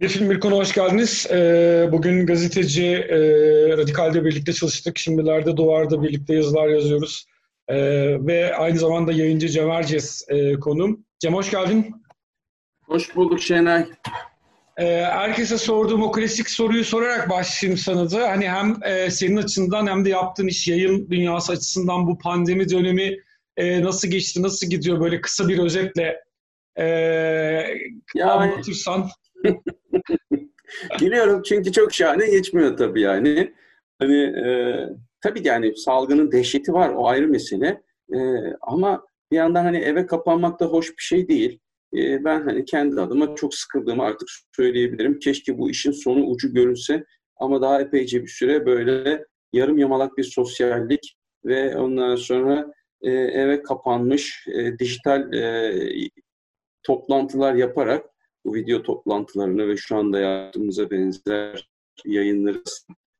Bir film bir konu hoş geldiniz. Ee, bugün gazeteci e, Radikal'de birlikte çalıştık. Şimdilerde Duvar'da birlikte yazılar yazıyoruz. Ee, ve aynı zamanda yayıncı Cem Erces e, konum. Cem hoş geldin. Hoş bulduk Şenay. Ee, herkese sorduğum o klasik soruyu sorarak başlayayım sana da. Hani hem e, senin açından hem de yaptığın iş yayın dünyası açısından bu pandemi dönemi nasıl geçti, nasıl gidiyor böyle kısa bir özetle e, ya, anlatırsan. Gülüyorum çünkü çok şahane geçmiyor tabii yani. Hani e, tabii yani salgının dehşeti var o ayrı mesele. E, ama bir yandan hani eve kapanmak da hoş bir şey değil. E, ben hani kendi adıma çok sıkıldığımı artık söyleyebilirim. Keşke bu işin sonu ucu görünse ama daha epeyce bir süre böyle yarım yamalak bir sosyallik ve ondan sonra e, eve kapanmış e, dijital e, toplantılar yaparak bu video toplantılarını ve şu anda yaptığımıza benzer yayınları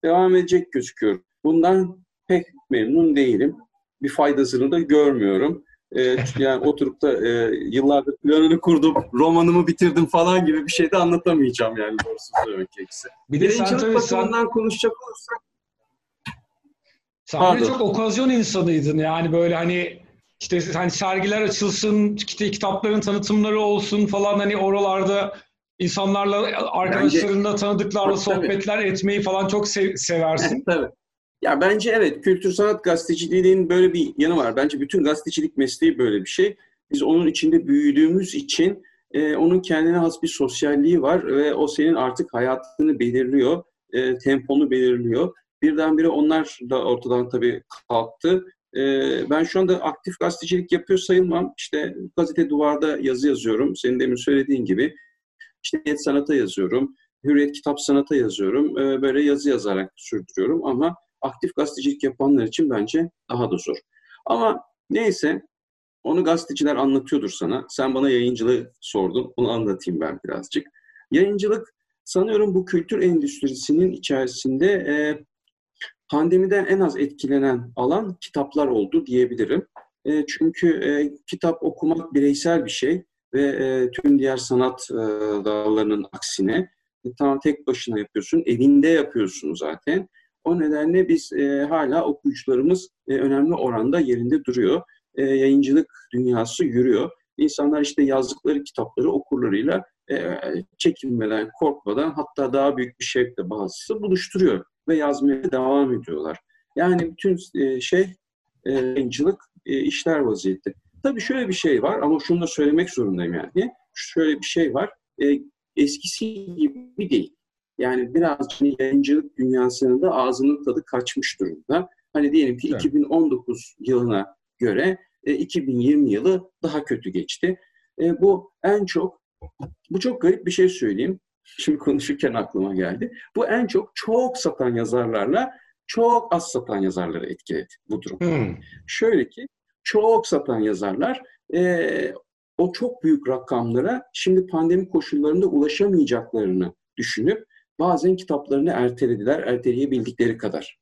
devam edecek gözüküyor. Bundan pek memnun değilim. Bir faydasını da görmüyorum. Ee, yani oturup da e, yıllardır planını kurdum, romanımı bitirdim falan gibi bir şey de anlatamayacağım yani doğrusu söylemek gerekirse. Bir de sen tabii sen... konuşacak olursak sen çok okazyon insanıydın yani böyle hani işte hani sergiler açılsın, kitapların tanıtımları olsun falan hani oralarda insanlarla, arkadaşlarınla, bence, tanıdıklarla sohbetler tabii. etmeyi falan çok sev- seversin. tabii. Ya bence evet kültür sanat gazeteciliğinin böyle bir yanı var. Bence bütün gazetecilik mesleği böyle bir şey. Biz onun içinde büyüdüğümüz için e, onun kendine has bir sosyalliği var ve o senin artık hayatını belirliyor, e, temponu belirliyor. Birdenbire onlar da ortadan tabii kalktı. Ee, ben şu anda aktif gazetecilik yapıyor sayılmam. İşte gazete duvarda yazı yazıyorum. Senin demin söylediğin gibi. İşte Hürriyet Sanat'a yazıyorum. Hürriyet Kitap Sanat'a yazıyorum. Ee, böyle yazı yazarak sürdürüyorum ama aktif gazetecilik yapanlar için bence daha da zor. Ama neyse onu gazeteciler anlatıyordur sana. Sen bana yayıncılığı sordun. Onu anlatayım ben birazcık. Yayıncılık sanıyorum bu kültür endüstrisinin içerisinde e, pandemiden en az etkilenen alan kitaplar oldu diyebilirim. E, çünkü e, kitap okumak bireysel bir şey ve e, tüm diğer sanat e, dallarının aksine e, tamam tek başına yapıyorsun, evinde yapıyorsun zaten. O nedenle biz e, hala okuyucularımız e, önemli oranda yerinde duruyor. E, yayıncılık dünyası yürüyor. İnsanlar işte yazdıkları kitapları okurlarıyla e, çekinmeden, korkmadan hatta daha büyük bir şevkle bazısı buluşturuyor ve yazmaya devam ediyorlar. Yani bütün e, şey e, yayıncılık e, işler vaziyette. Tabii şöyle bir şey var ama şunu da söylemek zorundayım yani. Şöyle bir şey var. eskisi gibi değil. Yani biraz yayıncılık dünyasının da ağzının tadı kaçmış durumda. Hani diyelim ki evet. 2019 yılına göre 2020 yılı daha kötü geçti. bu en çok bu çok garip bir şey söyleyeyim. Şimdi konuşurken aklıma geldi. Bu en çok çok satan yazarlarla çok az satan yazarları etkiledi bu durum. Hmm. Şöyle ki çok satan yazarlar e, o çok büyük rakamlara şimdi pandemi koşullarında ulaşamayacaklarını düşünüp bazen kitaplarını ertelediler, erteleyebildikleri kadar.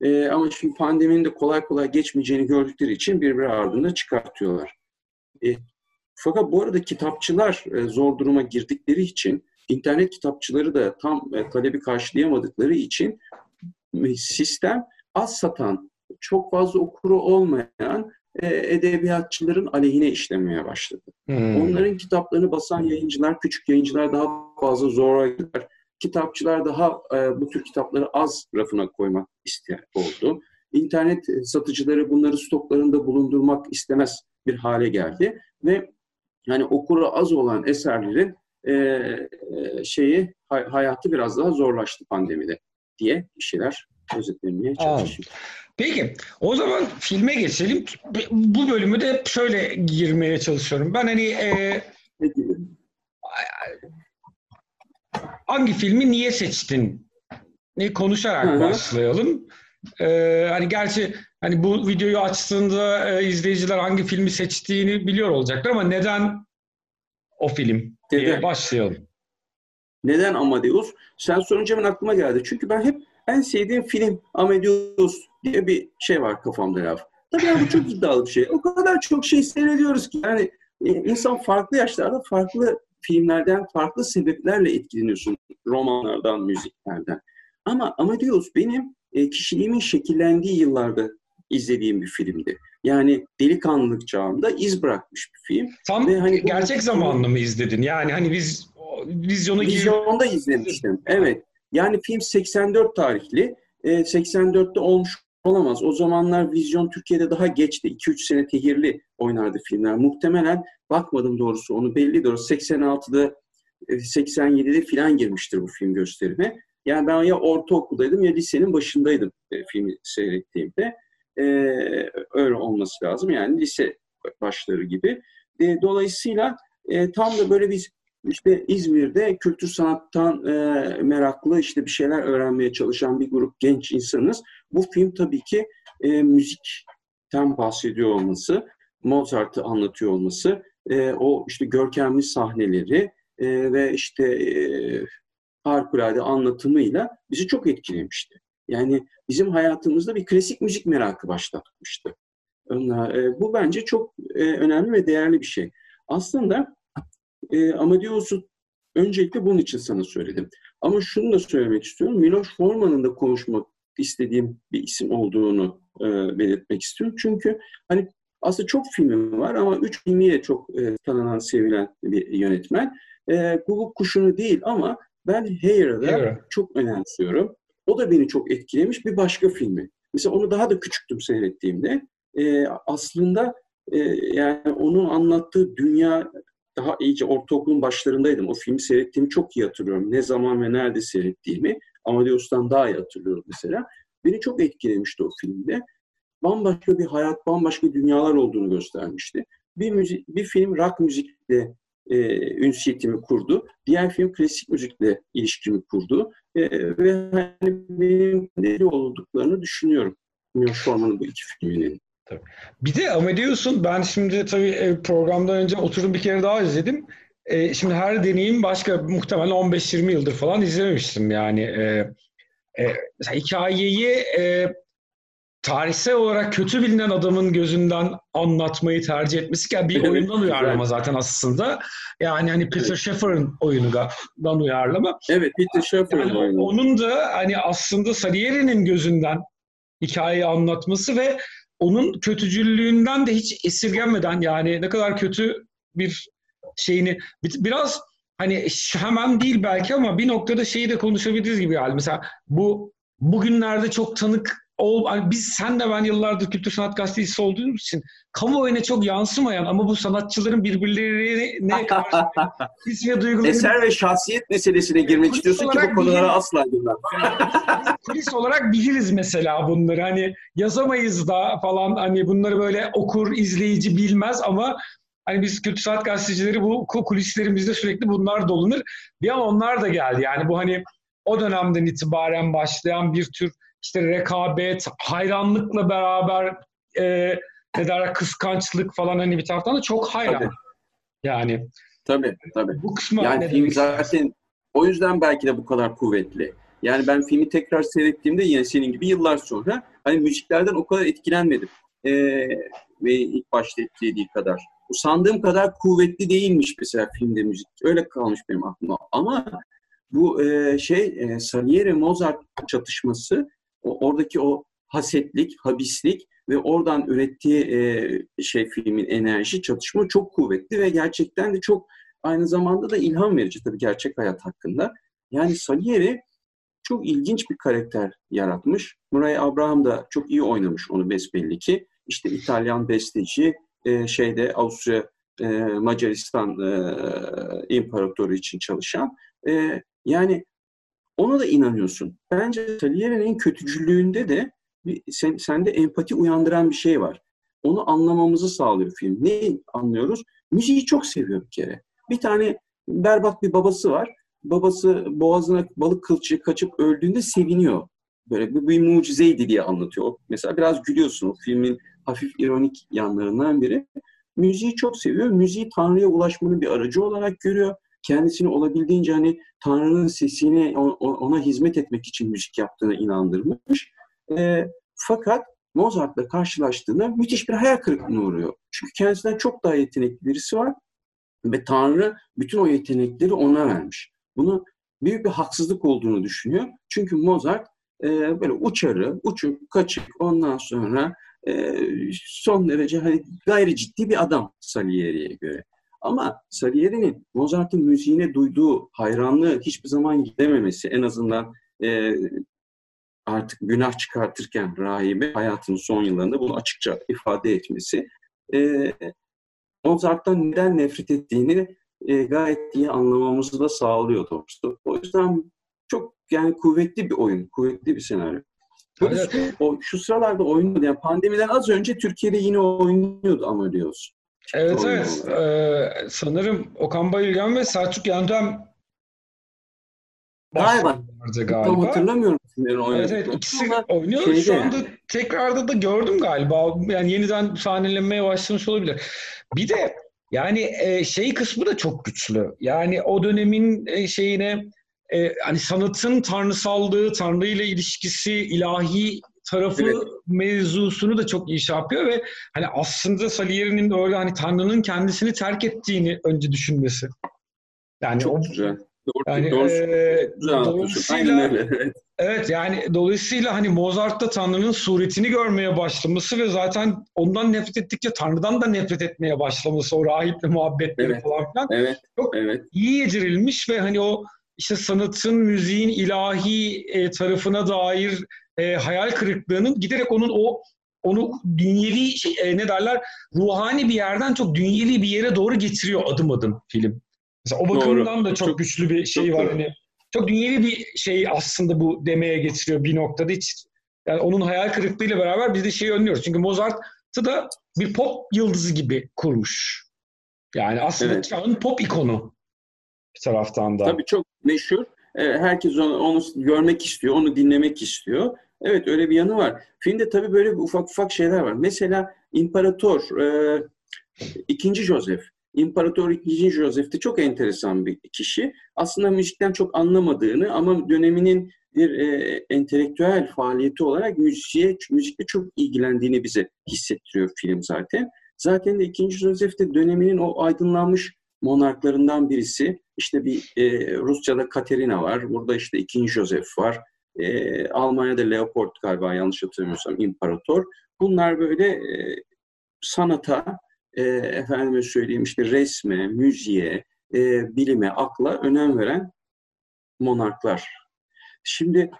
E, ama şimdi pandeminin de kolay kolay geçmeyeceğini gördükleri için birbiri ardında çıkartıyorlar. E, fakat bu arada kitapçılar e, zor duruma girdikleri için internet kitapçıları da tam e, talebi karşılayamadıkları için sistem az satan, çok fazla okuru olmayan e, edebiyatçıların aleyhine işlemeye başladı. Hmm. Onların kitaplarını basan yayıncılar, küçük yayıncılar daha fazla zora gider. Kitapçılar daha e, bu tür kitapları az rafına koymak isteyen oldu. İnternet satıcıları bunları stoklarında bulundurmak istemez bir hale geldi ve yani okuru az olan eserlerin e, e, şeyi hayatı biraz daha zorlaştı pandemide diye bir şeyler özetlemeye çalışayım. Peki o zaman filme geçelim. Bu bölümü de şöyle girmeye çalışıyorum. Ben hani e, hangi filmi niye seçtin? Ne konuşarak Hı-hı. başlayalım. Ee, hani gerçi hani bu videoyu açtığında e, izleyiciler hangi filmi seçtiğini biliyor olacaklar ama neden o film diye başlayalım. Neden Amadeus? Sen sorunca ben aklıma geldi. Çünkü ben hep en sevdiğim film Amadeus diye bir şey var kafamda laf. Tabii yani bu çok iddialı bir şey. O kadar çok şey seyrediyoruz ki yani insan farklı yaşlarda farklı filmlerden farklı sebeplerle etkileniyorsun. Romanlardan, müziklerden. Ama Amadeus benim e, kişiliğimin şekillendiği yıllarda izlediğim bir filmdi. Yani delikanlılık çağında iz bırakmış bir film. Tam Ve hani gerçek zamanlı mı izledin? Yani hani biz vizyonu Vizyonda izlemiştim. Evet. Yani film 84 tarihli. E, 84'te olmuş olamaz. O zamanlar vizyon Türkiye'de daha geçti. 2-3 sene tehirli oynardı filmler. Muhtemelen bakmadım doğrusu onu belli doğrusu 86'da 87'de filan girmiştir bu film gösterime. Yani ben ya ortaokuldaydım ya lisenin başındaydım e, filmi seyrettiğimde. E, öyle olması lazım. Yani lise başları gibi. E, dolayısıyla e, tam da böyle biz işte İzmir'de kültür sanattan e, meraklı işte bir şeyler öğrenmeye çalışan bir grup genç insanız. Bu film tabii ki e, müzikten bahsediyor olması, Mozart'ı anlatıyor olması, e, o işte görkemli sahneleri e, ve işte e, harikulade anlatımıyla bizi çok etkilemişti. Yani bizim hayatımızda bir klasik müzik merakı başlatmıştı. E, bu bence çok e, önemli ve değerli bir şey. Aslında e, Amadeus'u öncelikle bunun için sana söyledim. Ama şunu da söylemek istiyorum. Miloš Forman'ın da konuşmak istediğim bir isim olduğunu belirtmek istiyorum. Çünkü hani aslında çok filmi var ama üç filmiyle çok e, tanınan, sevilen bir yönetmen. E, Guguk Kuşu'nu değil ama ben Hayer'ı da çok önemsiyorum. O da beni çok etkilemiş bir başka filmi. Mesela onu daha da küçüktüm seyrettiğimde. E, aslında e, yani onun anlattığı dünya daha iyice ortaokulun başlarındaydım. O filmi seyrettiğimi çok iyi hatırlıyorum. Ne zaman ve nerede seyrettiğimi. Amadeus'tan daha iyi hatırlıyorum mesela. Beni çok etkilemişti o filmde. Bambaşka bir hayat, bambaşka dünyalar olduğunu göstermişti. Bir, müzik, bir film rock müzikle e, ünsiyetimi kurdu. Diğer film klasik müzikle ilişkimi kurdu. E, ve hani benim deli olduklarını düşünüyorum. Miloš Forman'ın bu iki filminin. Tabii. Bir de Amadeus'un ben şimdi tabii e, programdan önce oturum bir kere daha izledim. E, şimdi her deneyim başka muhtemelen 15-20 yıldır falan izlememiştim yani. E, e, hikayeyi e, tarihsel olarak kötü bilinen adamın gözünden anlatmayı tercih etmesi ki bir oyundan uyarlama zaten aslında. Yani hani Peter evet. Shaffer'ın oyunundan uyarlama. Evet Peter Shaffer'ın yani oyunu. Onun da hani aslında Salieri'nin gözünden hikayeyi anlatması ve onun kötücüllüğünden de hiç esirgenmeden yani ne kadar kötü bir şeyini biraz hani hemen değil belki ama bir noktada şeyi de konuşabiliriz gibi yani mesela bu bugünlerde çok tanık ol, biz sen de ben yıllardır kültür sanat gazetecisi olduğumuz için kamuoyuna çok yansımayan ama bu sanatçıların birbirlerine karşı his ve duyguları... Eser ve şahsiyet meselesine girmek kulis istiyorsun ki bu konulara asla girmem. kulis olarak biliriz mesela bunları. Hani yazamayız da falan hani bunları böyle okur, izleyici bilmez ama Hani biz kültür sanat gazetecileri bu kulislerimizde sürekli bunlar dolunur. Bir an onlar da geldi. Yani bu hani o dönemden itibaren başlayan bir tür işte rekabet, hayranlıkla beraber e, ne derler kıskançlık falan hani bir taraftan da çok hayran. Tabii. Yani. Tabii tabii. Bu kısmı yani film zaten o yüzden belki de bu kadar kuvvetli. Yani ben filmi tekrar seyrettiğimde yine senin gibi yıllar sonra hani müziklerden o kadar etkilenmedim. Ee, ve ilk başta etkilediği kadar. Bu sandığım kadar kuvvetli değilmiş mesela filmde müzik. Öyle kalmış benim aklıma. Ama bu e, şey e, Salieri Mozart çatışması oradaki o hasetlik, habislik ve oradan ürettiği e, şey filmin enerji, çatışma çok kuvvetli ve gerçekten de çok aynı zamanda da ilham verici tabii gerçek hayat hakkında. Yani Salieri çok ilginç bir karakter yaratmış. Murray Abraham da çok iyi oynamış onu besbelli ki. İşte İtalyan besteci, e, şeyde Avusturya, e, Macaristan e, imparatoru için çalışan. E, yani ona da inanıyorsun. Bence Salieri'nin kötücülüğünde de bir, sen, sende empati uyandıran bir şey var. Onu anlamamızı sağlıyor film. Ne anlıyoruz? Müziği çok seviyor bir kere. Bir tane berbat bir babası var. Babası boğazına balık kılçığı kaçıp öldüğünde seviniyor. Böyle bir, bir mucizeydi diye anlatıyor. Mesela biraz gülüyorsun o filmin hafif ironik yanlarından biri. Müziği çok seviyor. Müziği Tanrı'ya ulaşmanın bir aracı olarak görüyor kendisini olabildiğince hani Tanrı'nın sesini ona hizmet etmek için müzik yaptığına inandırmış. E, fakat Mozart'la karşılaştığında müthiş bir hayal kırıklığına uğruyor. Çünkü kendisinden çok daha yetenekli birisi var Ve Tanrı bütün o yetenekleri ona vermiş. Bunu büyük bir haksızlık olduğunu düşünüyor. Çünkü Mozart e, böyle uçarı, uçuk, kaçık ondan sonra e, son derece hani gayri ciddi bir adam Salieri'ye göre. Ama Salieri'nin Mozart'ın müziğine duyduğu hayranlığı hiçbir zaman gidememesi en azından e, artık günah çıkartırken rahibe hayatının son yıllarında bunu açıkça ifade etmesi e, Mozart'tan neden nefret ettiğini e, gayet iyi anlamamızı da sağlıyor doğrusu. O yüzden çok yani kuvvetli bir oyun, kuvvetli bir senaryo. Böyle evet. o, şu sıralarda oynuyordu. Yani pandemiden az önce Türkiye'de yine oynuyordu Amadeus. Evet evet. Ee, sanırım Okan Bayülgen ve Selçuk Yöntem Galiba. galiba. Tam hatırlamıyorum Evet, evet ikisi oynuyor. Şeyde Şu anda yani. tekrarda da gördüm galiba. Yani yeniden sahnelenmeye başlamış olabilir. Bir de yani e, şey kısmı da çok güçlü. Yani o dönemin e, şeyine e, hani sanatın tanrısallığı, tanrı ile ilişkisi, ilahi tarafı evet. mevzusunu da çok iyi şey yapıyor ve hani aslında Salieri'nin öyle hani Tanrı'nın kendisini terk ettiğini önce düşünmesi. Yani çok o, güzel. Doğru, yani doğru, e, dolayısıyla evet yani dolayısıyla hani Mozart'ta Tanrı'nın suretini görmeye başlaması ve zaten ondan nefret ettikçe Tanrı'dan da nefret etmeye başlaması o rahiple muhabbetleri evet, falan filan evet, çok evet. iyi yedirilmiş ve hani o işte sanatın, müziğin ilahi e, tarafına dair e, hayal kırıklığının giderek onun o onu dünyevi şey, e, ne derler ruhani bir yerden çok dünyevi bir yere doğru getiriyor adım adım film. Mesela o bakımdan doğru. da çok, çok güçlü bir şey var. Hani çok dünyevi bir şey aslında bu demeye getiriyor bir noktada. Hiç yani onun hayal kırıklığıyla beraber biz de şeyi önlüyoruz. Çünkü Mozart'ı da bir pop yıldızı gibi kurmuş. Yani aslında evet. çağın pop ikonu bir taraftan da. Tabii çok meşhur. Ee, herkes onu, onu görmek istiyor, onu dinlemek istiyor. Evet öyle bir yanı var. Filmde tabii böyle ufak ufak şeyler var. Mesela İmparator, e, ikinci Joseph. İmparator II. Joseph de çok enteresan bir kişi. Aslında müzikten çok anlamadığını ama döneminin bir e, entelektüel faaliyeti olarak müziğe, müzikle çok ilgilendiğini bize hissettiriyor film zaten. Zaten de II. Joseph de döneminin o aydınlanmış monarklarından birisi. İşte bir e, Rusça'da Katerina var, burada işte II. Joseph var. E, Almanya'da Leopold galiba yanlış hatırlamıyorsam imparator. Bunlar böyle e, sanata, e, efendime söyleyeyim işte resme, müziğe, e, bilime, akla önem veren monarklar. Şimdi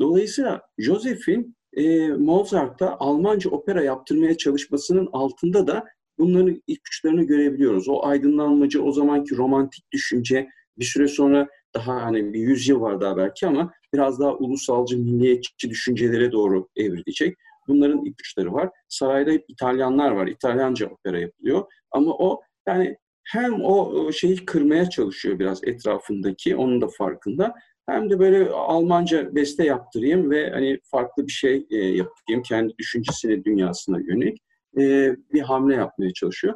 dolayısıyla Joseph'in e, Mozart'ta Almanca opera yaptırmaya çalışmasının altında da bunların ipuçlarını görebiliyoruz. O aydınlanmacı, o zamanki romantik düşünce bir süre sonra daha hani bir yüzyıl var daha belki ama biraz daha ulusalcı, milliyetçi düşüncelere doğru evrilecek. Bunların ipuçları var. Sarayda hep İtalyanlar var. İtalyanca opera yapılıyor. Ama o yani hem o şeyi kırmaya çalışıyor biraz etrafındaki, onun da farkında. Hem de böyle Almanca beste yaptırayım ve hani farklı bir şey e, yapayım, kendi düşüncesine, dünyasına yönelik e, bir hamle yapmaya çalışıyor.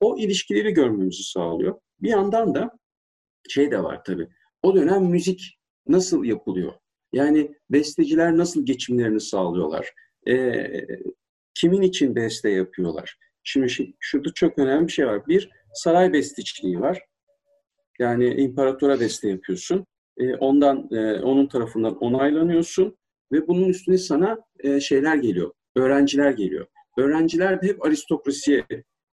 O ilişkileri görmemizi sağlıyor. Bir yandan da şey de var tabii. O dönem müzik nasıl yapılıyor? Yani besteciler nasıl geçimlerini sağlıyorlar? E, kimin için beste yapıyorlar? Şimdi şurada çok önemli bir şey var. Bir, saray besteciliği var. Yani imparatora beste yapıyorsun. E, ondan, e, onun tarafından onaylanıyorsun ve bunun üstüne sana e, şeyler geliyor, öğrenciler geliyor. Öğrenciler de hep aristokrasiye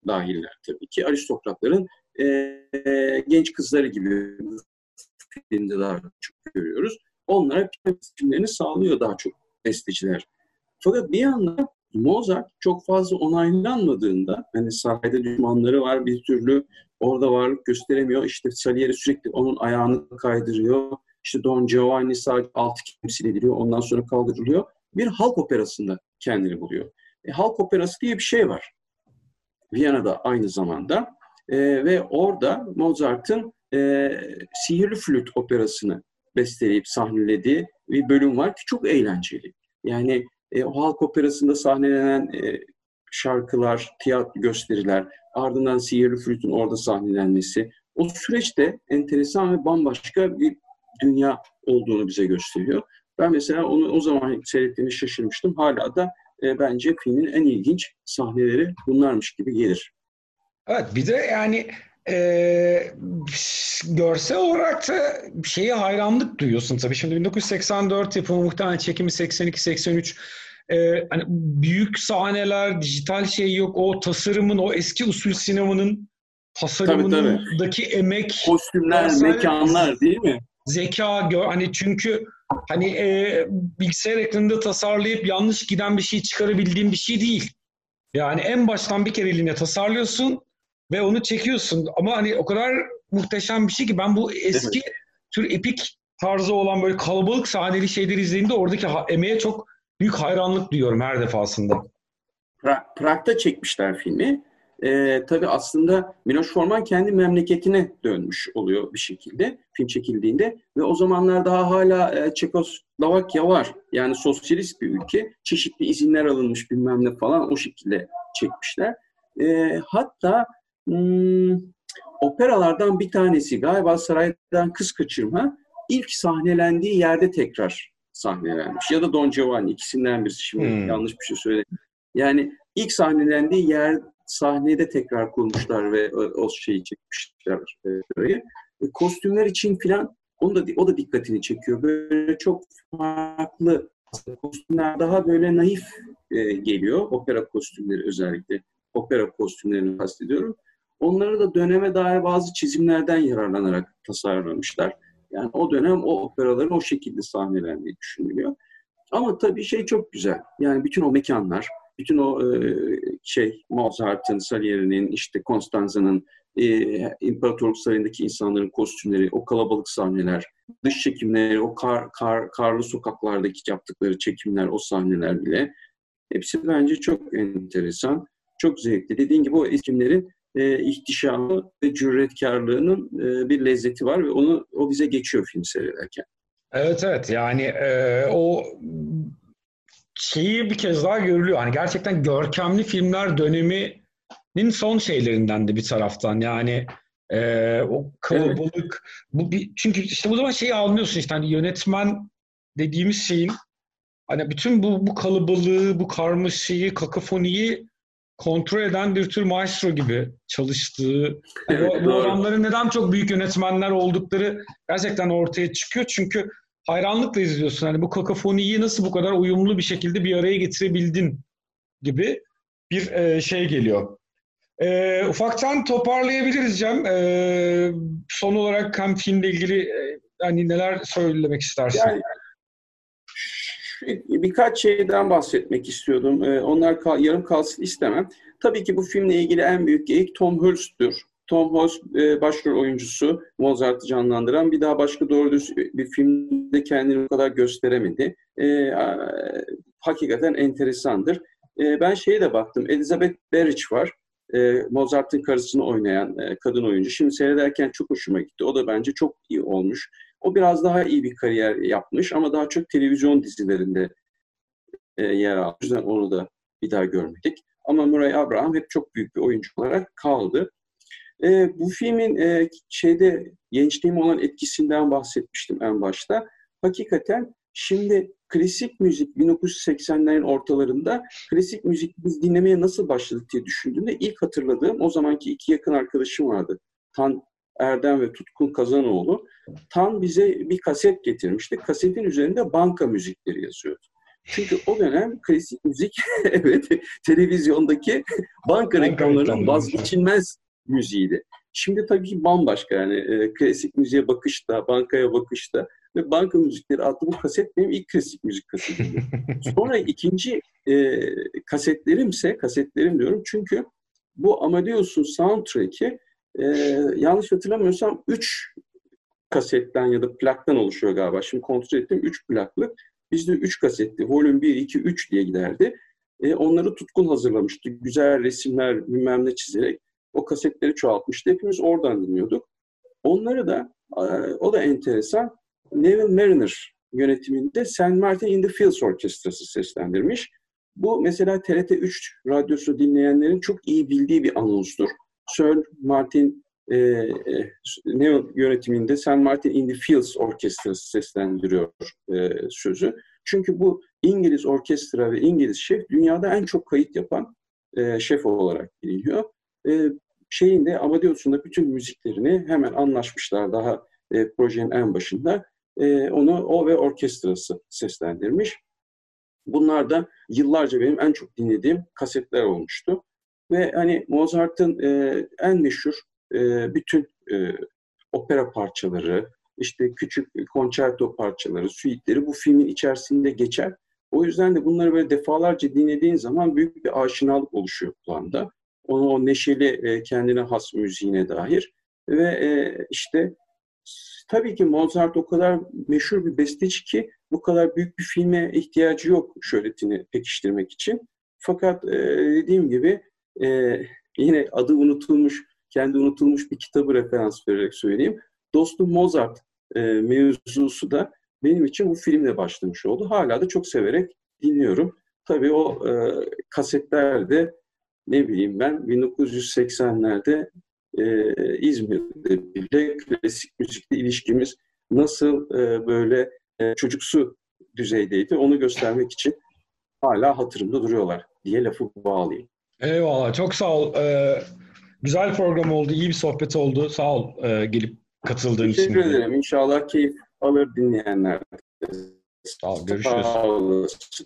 dahiller tabii ki. Aristokratların e, genç kızları gibi filmde daha çok görüyoruz. Onlara filmlerini sağlıyor daha çok besteciler. Fakat bir yandan Mozart çok fazla onaylanmadığında hani sarayda düşmanları var bir türlü orada varlık gösteremiyor. İşte Salieri sürekli onun ayağını kaydırıyor. İşte Don Giovanni sadece altı temsil ediliyor. Ondan sonra kaldırılıyor. Bir halk operasında kendini buluyor. E, halk operası diye bir şey var. Viyana'da aynı zamanda. E, ve orada Mozart'ın e, Sihirli Flüt operasını besteleyip sahnelediği bir bölüm var ki çok eğlenceli. Yani e, o halk operasında sahnelenen e, şarkılar, tiyatro gösteriler, ardından Sihirli Flüt'ün orada sahnelenmesi, o süreçte enteresan ve bambaşka bir dünya olduğunu bize gösteriyor. Ben mesela onu o zaman seyrettiğimi şaşırmıştım. Hala da e, bence filmin en ilginç sahneleri bunlarmış gibi gelir. Evet bir de yani e, görsel olarak da şeye hayranlık duyuyorsun tabii. Şimdi 1984 yapımı muhtemelen çekimi 82-83 e, hani büyük sahneler, dijital şey yok. O tasarımın, o eski usul sinemanın tasarımındaki emek, kostümler, mekanlar değil mi? Zeka, gör, hani çünkü hani e, bilgisayar ekranında tasarlayıp yanlış giden bir şey çıkarabildiğin bir şey değil. Yani en baştan bir kere eline tasarlıyorsun ve onu çekiyorsun. Ama hani o kadar muhteşem bir şey ki ben bu eski tür epik tarzı olan böyle kalabalık sahneli şeyleri izlediğimde oradaki emeğe çok büyük hayranlık duyuyorum her defasında. Pra Prag'da çekmişler filmi. Ee, tabii aslında Miloš Forman kendi memleketine dönmüş oluyor bir şekilde film çekildiğinde ve o zamanlar daha hala e, Çekoslovakya var. Yani sosyalist bir ülke. Çeşitli izinler alınmış bilmem ne falan o şekilde çekmişler. E, hatta hmm, operalardan bir tanesi galiba Saraydan Kız Kaçırma ilk sahnelendiği yerde tekrar sahnelenmiş. Ya da Don Giovanni ikisinden birisi şimdi hmm. yanlış bir şey söyledim. Yani ilk sahnelendiği yer sahnede tekrar kurmuşlar ve o, şeyi çekmişler orayı. E, kostümler için filan onu da o da dikkatini çekiyor. Böyle çok farklı kostümler daha böyle naif e, geliyor. Opera kostümleri özellikle. Opera kostümlerini kastediyorum. Onları da döneme dair bazı çizimlerden yararlanarak tasarlamışlar. Yani o dönem o operaların o şekilde sahnelendiği düşünülüyor. Ama tabii şey çok güzel. Yani bütün o mekanlar, bütün o e, şey Mozart'ın, Salieri'nin, işte Konstanza'nın, e, İmparatorluk Sarayı'ndaki insanların kostümleri, o kalabalık sahneler, dış çekimleri, o kar, kar, karlı sokaklardaki yaptıkları çekimler, o sahneler bile hepsi bence çok enteresan, çok zevkli. Dediğim gibi o eskimlerin e, ihtişamı ve cüretkarlığının e, bir lezzeti var ve onu o bize geçiyor film seyrederken. Evet evet yani e, o şeyi bir kez daha görülüyor. Hani gerçekten görkemli filmler döneminin son şeylerinden de bir taraftan. Yani e, o kalabalık evet. bu bir, çünkü işte bu zaman şeyi anlıyorsun işte hani yönetmen dediğimiz şeyin hani bütün bu bu kalabalığı, bu karmaşayı, kakafoniyi kontrol eden bir tür maestro gibi çalıştığı. Yani bu, bu adamların neden çok büyük yönetmenler oldukları gerçekten ortaya çıkıyor. Çünkü hayranlıkla izliyorsun. Hani bu kakafoniyi nasıl bu kadar uyumlu bir şekilde bir araya getirebildin gibi bir e, şey geliyor. E, ufaktan toparlayabiliriz Cem. E, son olarak hem filmle ilgili e, hani neler söylemek istersin? Yani, birkaç şeyden bahsetmek istiyordum. E, onlar kal, yarım kalsın istemem. Tabii ki bu filmle ilgili en büyük geyik Tom Hurst'tür. Tom Hanks e, başrol oyuncusu Mozart'ı canlandıran bir daha başka doğru düz bir filmde kendini bu kadar gösteremedi. E, hakikaten enteresandır. E, ben şeye de baktım. Elizabeth Berrich var. E, Mozart'ın karısını oynayan e, kadın oyuncu. Şimdi seyrederken çok hoşuma gitti. O da bence çok iyi olmuş. O biraz daha iyi bir kariyer yapmış ama daha çok televizyon dizilerinde e, yer almış. O yüzden onu da bir daha görmedik. Ama Murray Abraham hep çok büyük bir oyuncu olarak kaldı. E, bu filmin e, şeyde gençliğim olan etkisinden bahsetmiştim en başta. Hakikaten şimdi klasik müzik 1980'lerin ortalarında klasik müzik biz dinlemeye nasıl başladık diye düşündüğümde ilk hatırladığım o zamanki iki yakın arkadaşım vardı. Tan Erdem ve Tutkun Kazanoğlu. Tan bize bir kaset getirmişti. Kasetin üzerinde banka müzikleri yazıyordu. Çünkü o dönem klasik müzik evet televizyondaki banka reklamlarının vazgeçilmez müziğiydi. Şimdi tabii ki bambaşka yani e, klasik müziğe bakışta, bankaya bakışta ve banka müzikleri adlı bu kaset benim ilk klasik müzik kasetimdi. Sonra ikinci e, kasetlerimse, kasetlerim diyorum çünkü bu Amadeus'un soundtrack'i e, yanlış hatırlamıyorsam 3 kasetten ya da plaktan oluşuyor galiba. Şimdi kontrol ettim 3 plaklık. Bizde 3 kasetti. Volüm 1, 2, 3 diye giderdi. E, onları Tutkun hazırlamıştı. Güzel resimler bilmem ne çizerek o kasetleri çoğaltmıştı. Hepimiz oradan dinliyorduk. Onları da, e, o da enteresan, Neville Mariner yönetiminde St. Martin in the Fields Orkestrası seslendirmiş. Bu mesela TRT 3 radyosu dinleyenlerin çok iyi bildiği bir anonstur. Sir Martin e, e, yönetiminde St. Martin in the Fields Orkestrası seslendiriyor e, sözü. Çünkü bu İngiliz orkestra ve İngiliz şef dünyada en çok kayıt yapan e, şef olarak biliniyor. E, şeyin de Amadeus'un da bütün müziklerini hemen anlaşmışlar daha e, projenin en başında. E, onu o ve orkestrası seslendirmiş. Bunlar da yıllarca benim en çok dinlediğim kasetler olmuştu. Ve hani Mozart'ın e, en meşhur e, bütün e, opera parçaları, işte küçük konçerto parçaları, suitleri bu filmin içerisinde geçer. O yüzden de bunları böyle defalarca dinlediğin zaman büyük bir aşinalık oluşuyor kulağında. Onu o neşeli e, kendine has müziğine dair. Ve e, işte tabii ki Mozart o kadar meşhur bir besteci ki bu kadar büyük bir filme ihtiyacı yok şöhretini pekiştirmek için. Fakat e, dediğim gibi e, yine adı unutulmuş, kendi unutulmuş bir kitabı referans vererek söyleyeyim. Dostum Mozart e, mevzusu da benim için bu filmle başlamış oldu. Hala da çok severek dinliyorum. Tabii o e, kasetlerde ne bileyim ben 1980'lerde e, İzmir'de bile klasik müzikle ilişkimiz nasıl e, böyle e, çocuksu düzeydeydi onu göstermek için hala hatırımda duruyorlar diye lafı bağlayayım. Eyvallah. Çok sağ ol. Ee, güzel program oldu. iyi bir sohbet oldu. Sağ ol e, gelip katıldığın için. Teşekkür ederim. İnşallah keyif alır dinleyenler. Sağ ol. Görüşürüz. Sağ olasın.